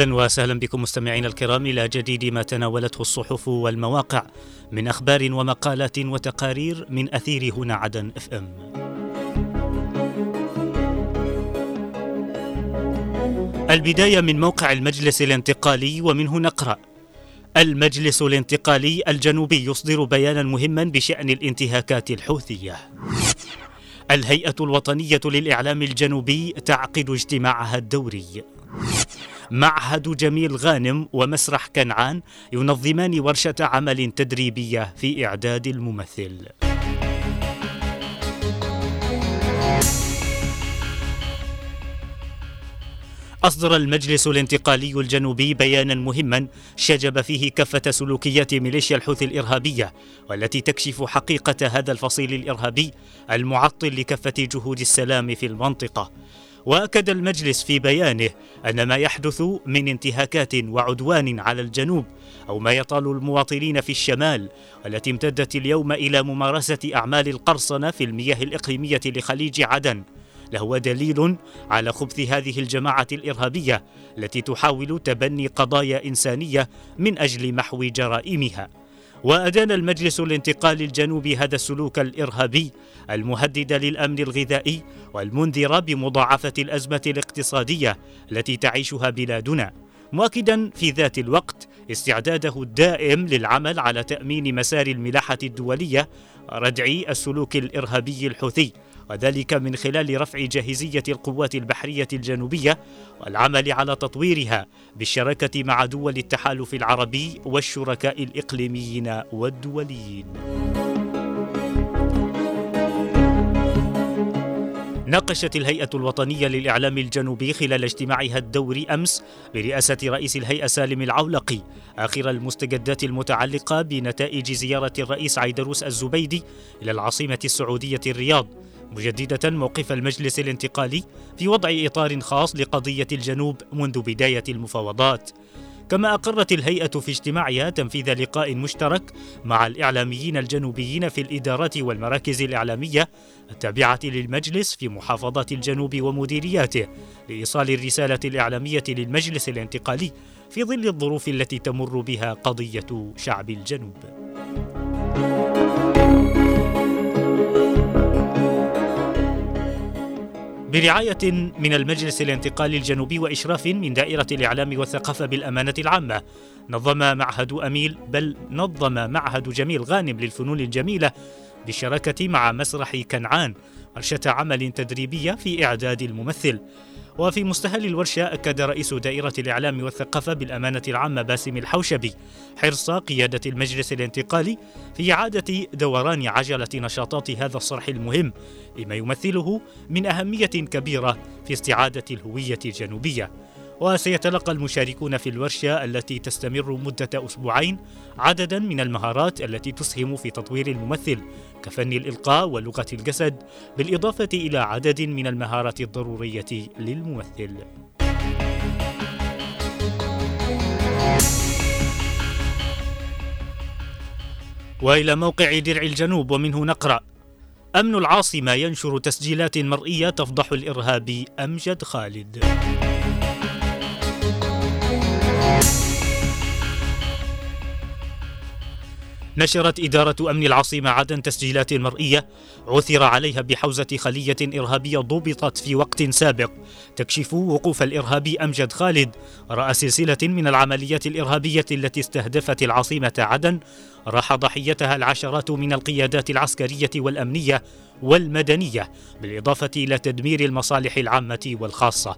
أهلا وسهلا بكم مستمعينا الكرام إلى جديد ما تناولته الصحف والمواقع من أخبار ومقالات وتقارير من أثير هنا عدن إف إم. البداية من موقع المجلس الانتقالي ومنه نقرأ المجلس الانتقالي الجنوبي يصدر بيانا مهما بشأن الانتهاكات الحوثية. الهيئة الوطنية للإعلام الجنوبي تعقد اجتماعها الدوري. معهد جميل غانم ومسرح كنعان ينظمان ورشة عمل تدريبية في إعداد الممثل. أصدر المجلس الانتقالي الجنوبي بيانا مهما شجب فيه كافة سلوكيات ميليشيا الحوثي الإرهابية والتي تكشف حقيقة هذا الفصيل الإرهابي المعطل لكافة جهود السلام في المنطقة وأكد المجلس في بيانه أن ما يحدث من انتهاكات وعدوان على الجنوب أو ما يطال المواطنين في الشمال والتي امتدت اليوم إلى ممارسة أعمال القرصنة في المياه الإقليمية لخليج عدن لهو دليل على خبث هذه الجماعة الإرهابية التي تحاول تبني قضايا إنسانية من أجل محو جرائمها. وأدان المجلس الانتقالي الجنوبي هذا السلوك الإرهابي المهدد للأمن الغذائي والمنذر بمضاعفة الأزمة الاقتصادية التي تعيشها بلادنا مؤكدا في ذات الوقت استعداده الدائم للعمل على تأمين مسار الملاحة الدولية ردع السلوك الإرهابي الحوثي. وذلك من خلال رفع جاهزية القوات البحرية الجنوبية والعمل على تطويرها بالشراكة مع دول التحالف العربي والشركاء الإقليميين والدوليين. ناقشت الهيئة الوطنية للإعلام الجنوبي خلال اجتماعها الدوري أمس برئاسة رئيس الهيئة سالم العولقي آخر المستجدات المتعلقة بنتائج زيارة الرئيس عيدروس الزبيدي إلى العاصمة السعودية الرياض مجددة موقف المجلس الانتقالي في وضع إطار خاص لقضية الجنوب منذ بداية المفاوضات كما أقرت الهيئة في اجتماعها تنفيذ لقاء مشترك مع الإعلاميين الجنوبيين في الإدارات والمراكز الإعلامية التابعة للمجلس في محافظات الجنوب ومديرياته لإيصال الرسالة الإعلامية للمجلس الانتقالي في ظل الظروف التي تمر بها قضية شعب الجنوب. برعاية من المجلس الانتقالي الجنوبي وإشراف من دائرة الإعلام والثقافة بالأمانة العامة. نظم معهد أميل بل نظم معهد جميل غانم للفنون الجميلة بالشراكة مع مسرح كنعان ورشة عمل تدريبية في إعداد الممثل. وفي مستهل الورشة أكد رئيس دائرة الإعلام والثقافة بالأمانة العامة باسم الحوشبي حرص قيادة المجلس الانتقالي في إعادة دوران عجلة نشاطات هذا الصرح المهم لما يمثله من أهمية كبيرة في استعادة الهوية الجنوبية. وسيتلقى المشاركون في الورشة التي تستمر مدة أسبوعين عددا من المهارات التي تسهم في تطوير الممثل كفن الإلقاء ولغة الجسد بالإضافة إلى عدد من المهارات الضرورية للممثل. وإلى موقع درع الجنوب ومنه نقرأ أمن العاصمة ينشر تسجيلات مرئية تفضح الارهابي أمجد خالد نشرت إدارة أمن العاصمة عدن تسجيلات مرئية عثر عليها بحوزة خلية إرهابية ضبطت في وقت سابق. تكشف وقوف الإرهابي أمجد خالد رأى سلسلة من العمليات الإرهابية التي استهدفت العاصمة عدن. راح ضحيتها العشرات من القيادات العسكرية والأمنية والمدنية بالإضافة إلى تدمير المصالح العامة والخاصة.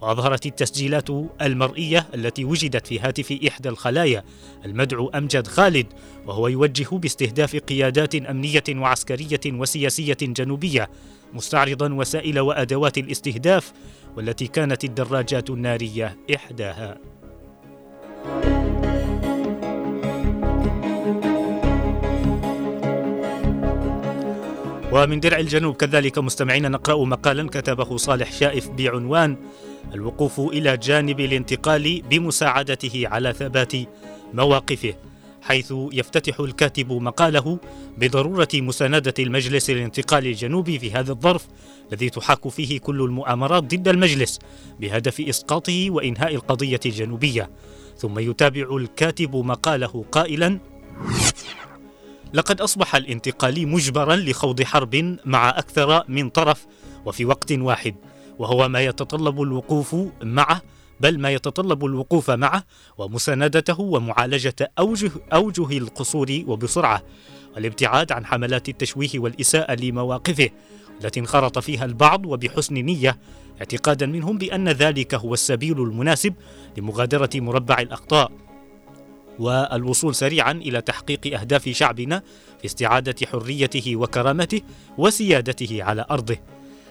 وأظهرت التسجيلات المرئية التي وجدت في هاتف إحدى الخلايا المدعو أمجد خالد وهو يوجه باستهداف قيادات أمنية وعسكرية وسياسية جنوبية مستعرضا وسائل وأدوات الاستهداف والتي كانت الدراجات النارية إحداها. ومن درع الجنوب كذلك مستمعين نقرأ مقالا كتبه صالح شائف بعنوان الوقوف إلى جانب الانتقال بمساعدته على ثبات مواقفه حيث يفتتح الكاتب مقاله بضرورة مساندة المجلس الانتقالي الجنوبي في هذا الظرف الذي تحاك فيه كل المؤامرات ضد المجلس بهدف إسقاطه وإنهاء القضية الجنوبية. ثم يتابع الكاتب مقاله قائلا لقد أصبح الانتقالي مجبرا لخوض حرب مع أكثر من طرف وفي وقت واحد. وهو ما يتطلب الوقوف معه بل ما يتطلب الوقوف معه ومساندته ومعالجة أوجه, أوجه القصور وبسرعة والابتعاد عن حملات التشويه والإساءة لمواقفه التي انخرط فيها البعض وبحسن نية اعتقادا منهم بأن ذلك هو السبيل المناسب لمغادرة مربع الأخطاء. والوصول سريعا إلى تحقيق أهداف شعبنا في استعادة حريته وكرامته وسيادته على أرضه.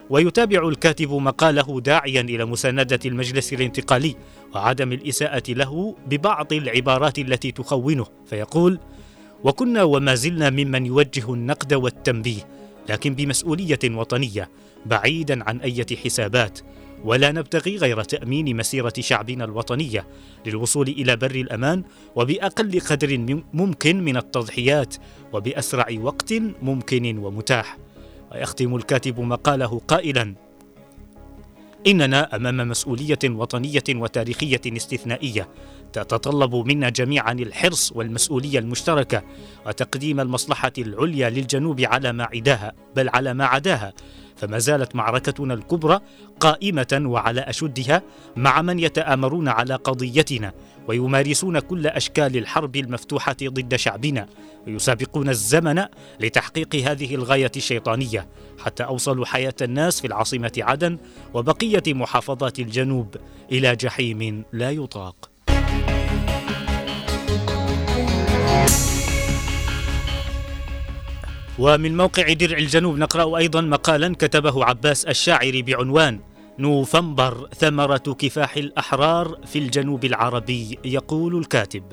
ويتابع الكاتب مقاله داعيا إلى مساندة المجلس الانتقالي وعدم الإساءة له ببعض العبارات التي تخونه فيقول وكنا وما زلنا ممن يوجه النقد والتنبيه لكن بمسؤولية وطنية بعيدا عن أي حسابات ولا نبتغي غير تأمين مسيرة شعبنا الوطنية للوصول إلى بر الأمان وبأقل قدر ممكن من التضحيات وبأسرع وقت ممكن ومتاح. ويختم الكاتب مقاله قائلا إننا أمام مسؤولية وطنية وتاريخية استثنائية تتطلب منا جميعا الحرص والمسؤولية المشتركة وتقديم المصلحة العليا للجنوب على ما عداها بل على ما عداها. فما زالت معركتنا الكبرى قائمة وعلى أشدها مع من يتآمرون على قضيتنا ويمارسون كل أشكال الحرب المفتوحة ضد شعبنا ويسابقون الزمن لتحقيق هذه الغاية الشيطانية حتى أوصلوا حياة الناس في العاصمة عدن وبقية محافظات الجنوب إلى جحيم لا يطاق. ومن موقع درع الجنوب نقرأ أيضا مقالا كتبه عباس الشاعري بعنوان نوفمبر ثمرة كفاح الأحرار في الجنوب العربي يقول الكاتب.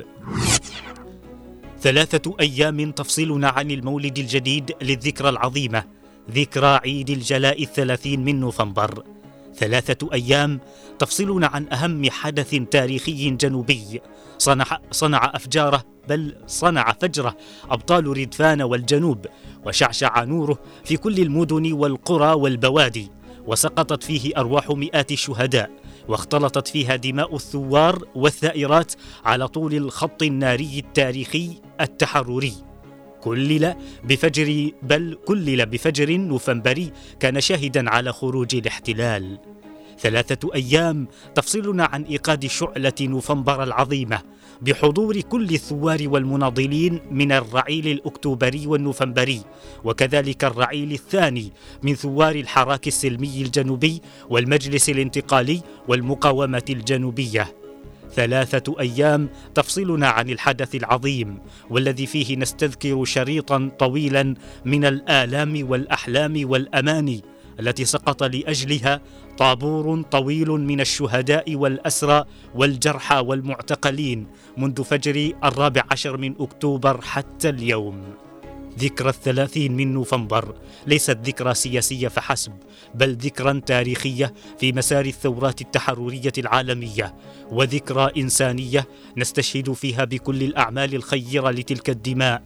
ثلاثة أيام تفصلنا عن المولد الجديد للذكرى العظيمة ذكرى عيد الجلاء الثلاثين من نوفمبر. ثلاثة أيام تفصلنا عن أهم حدث تاريخي جنوبي. صنع, صنع أفجاره بل صنع فجره أبطال ردفان والجنوب وشعشع نوره في كل المدن والقرى والبوادي. وسقطت فيه أرواح مئات الشهداء واختلطت فيها دماء الثوار والثائرات على طول الخط الناري التاريخي التحرري. كلل بفجر بل كلل بفجر نوفمبري كان شاهدا على خروج الاحتلال. ثلاثة أيام تفصلنا عن إيقاد شعلة نوفمبر العظيمة بحضور كل الثوار والمناضلين من الرعيل الأكتوبري والنوفمبري وكذلك الرعيل الثاني من ثوار الحراك السلمي الجنوبي والمجلس الانتقالي والمقاومة الجنوبية. ثلاثة أيام تفصلنا عن الحدث العظيم والذي فيه نستذكر شريطا طويلا من الآلام والأحلام والأماني التي سقط لأجلها طابور طويل من الشهداء والأسرى والجرحى والمعتقلين منذ فجر الرابع عشر من أكتوبر حتى اليوم. ذكرى الثلاثين من نوفمبر. ليست ذكرى سياسية فحسب بل ذكرى تاريخية في مسار الثورات التحررية العالمية. وذكرى إنسانية نستشهد فيها بكل الأعمال الخيرة لتلك الدماء.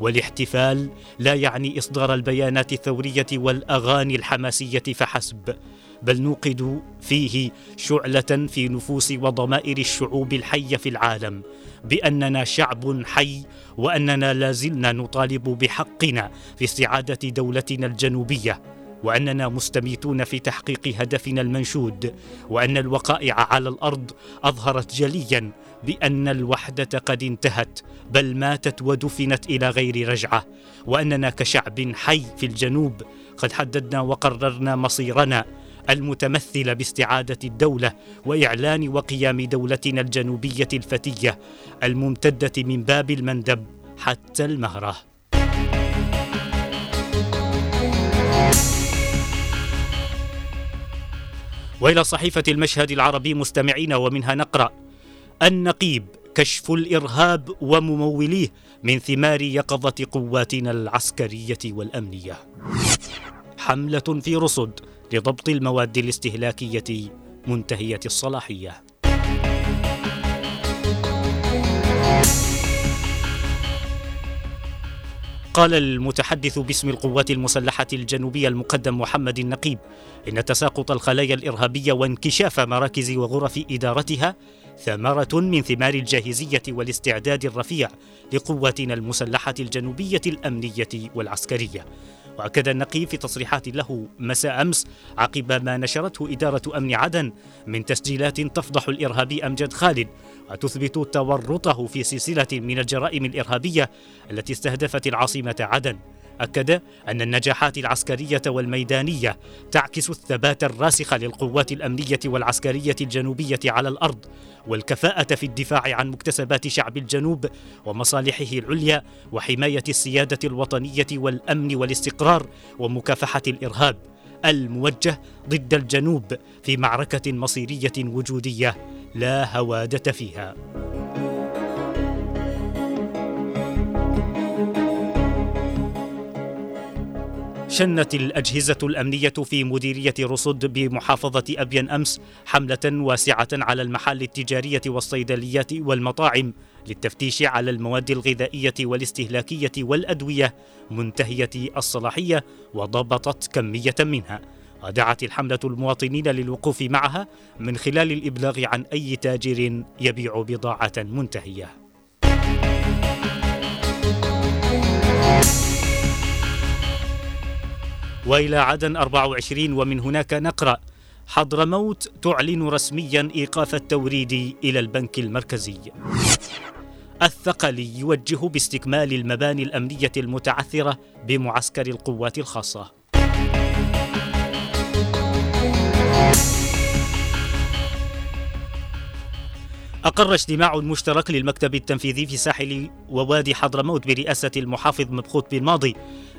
والاحتفال لا يعني إصدار البيانات الثورية والأغاني الحماسية فحسب. بل نوقد فيه شعلة في نفوس وضمائر الشعوب الحية في العالم بأننا شعب حي وأننا لازلنا نطالب بحقنا في استعادة دولتنا الجنوبية وأننا مستميتون في تحقيق هدفنا المنشود وأن الوقائع على الأرض أظهرت جليا بأن الوحدة قد انتهت بل ماتت ودفنت إلى غير رجعة وأننا كشعب حي في الجنوب قد حددنا وقررنا مصيرنا المتمثل باستعادة الدولة وإعلان وقيام دولتنا الجنوبية الفتية الممتدة من باب المندب حتى المهرة. وإلى صحيفة المشهد العربي مستمعين ومنها نقرأ النقيب كشف الإرهاب ومموليه من ثمار يقظة قواتنا العسكرية والأمنية. حملة في رصد لضبط المواد الاستهلاكية منتهية الصلاحية. قال المتحدث باسم القوات المسلحة الجنوبية المقدم محمد النقيب إن تساقط الخلايا الإرهابية وانكشاف مراكز وغرف إدارتها ثمرة من ثمار الجاهزية والاستعداد الرفيع لقواتنا المسلحة الجنوبية الأمنية والعسكرية. وأكد النقيب في تصريحات له مساء أمس عقب ما نشرته إدارة أمن عدن من تسجيلات تفضح الارهابي أمجد خالد وتثبت تورطه في سلسلة من الجرائم الإرهابية التي استهدفت العاصمة عدن. أكد أن النجاحات العسكرية والميدانية تعكس الثبات الراسخ للقوات الأمنية والعسكرية الجنوبية على الأرض والكفاءة في الدفاع عن مكتسبات شعب الجنوب ومصالحه العليا وحماية السيادة الوطنية والأمن والاستقرار ومكافحة الإرهاب الموجه ضد الجنوب في معركة مصيرية وجودية لا هوادة فيها. شنت الأجهزة الأمنية في مديرية رصد بمحافظة أبين أمس حملة واسعة على المحال التجارية والصيدليات والمطاعم للتفتيش على المواد الغذائية والاستهلاكية والأدوية منتهية الصلاحية وضبطت كمية منها ودعت الحملة المواطنين للوقوف معها من خلال الإبلاغ عن أي تاجر يبيع بضاعة منتهية. وإلى عدن 24 ومن هناك نقرأ حضرموت تعلن رسميا إيقاف التوريد إلى البنك المركزي. الثقلي يوجه باستكمال المباني الأمنية المتعثرة بمعسكر القوات الخاصة. أقر اجتماع مشترك للمكتب التنفيذي في ساحل ووادي حضرموت برئاسة المحافظ مبخوت بن ماضي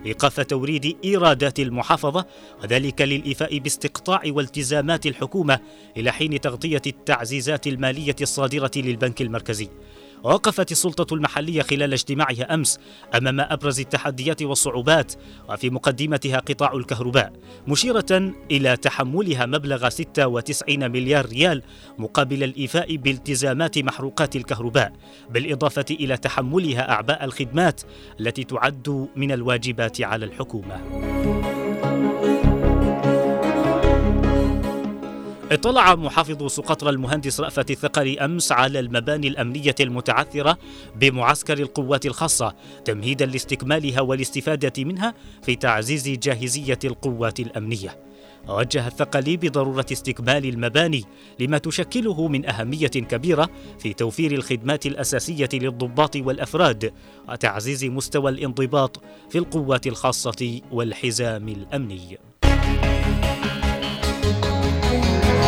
إيقاف توريد إيرادات المحافظة وذلك للإيفاء باستقطاع والتزامات الحكومة إلى حين تغطية التعزيزات المالية الصادرة للبنك المركزي. وقفت السلطة المحلية خلال اجتماعها أمس أمام أبرز التحديات والصعوبات وفي مقدمتها قطاع الكهرباء مشيرة إلى تحملها مبلغ 96 مليار ريال مقابل الإيفاء بالتزامات محروقات الكهرباء بالإضافة إلى تحملها أعباء الخدمات التي تعد من الواجبات على الحكومة. اطلع محافظ سقطرى المهندس رأفت الثقري أمس على المباني الأمنية المتعثرة بمعسكر القوات الخاصة تمهيدا لاستكمالها والاستفادة منها في تعزيز جاهزية القوات الأمنية وجه الثقلي بضرورة استكمال المباني لما تشكله من أهمية كبيرة في توفير الخدمات الأساسية للضباط والأفراد وتعزيز مستوى الانضباط في القوات الخاصة والحزام الأمني.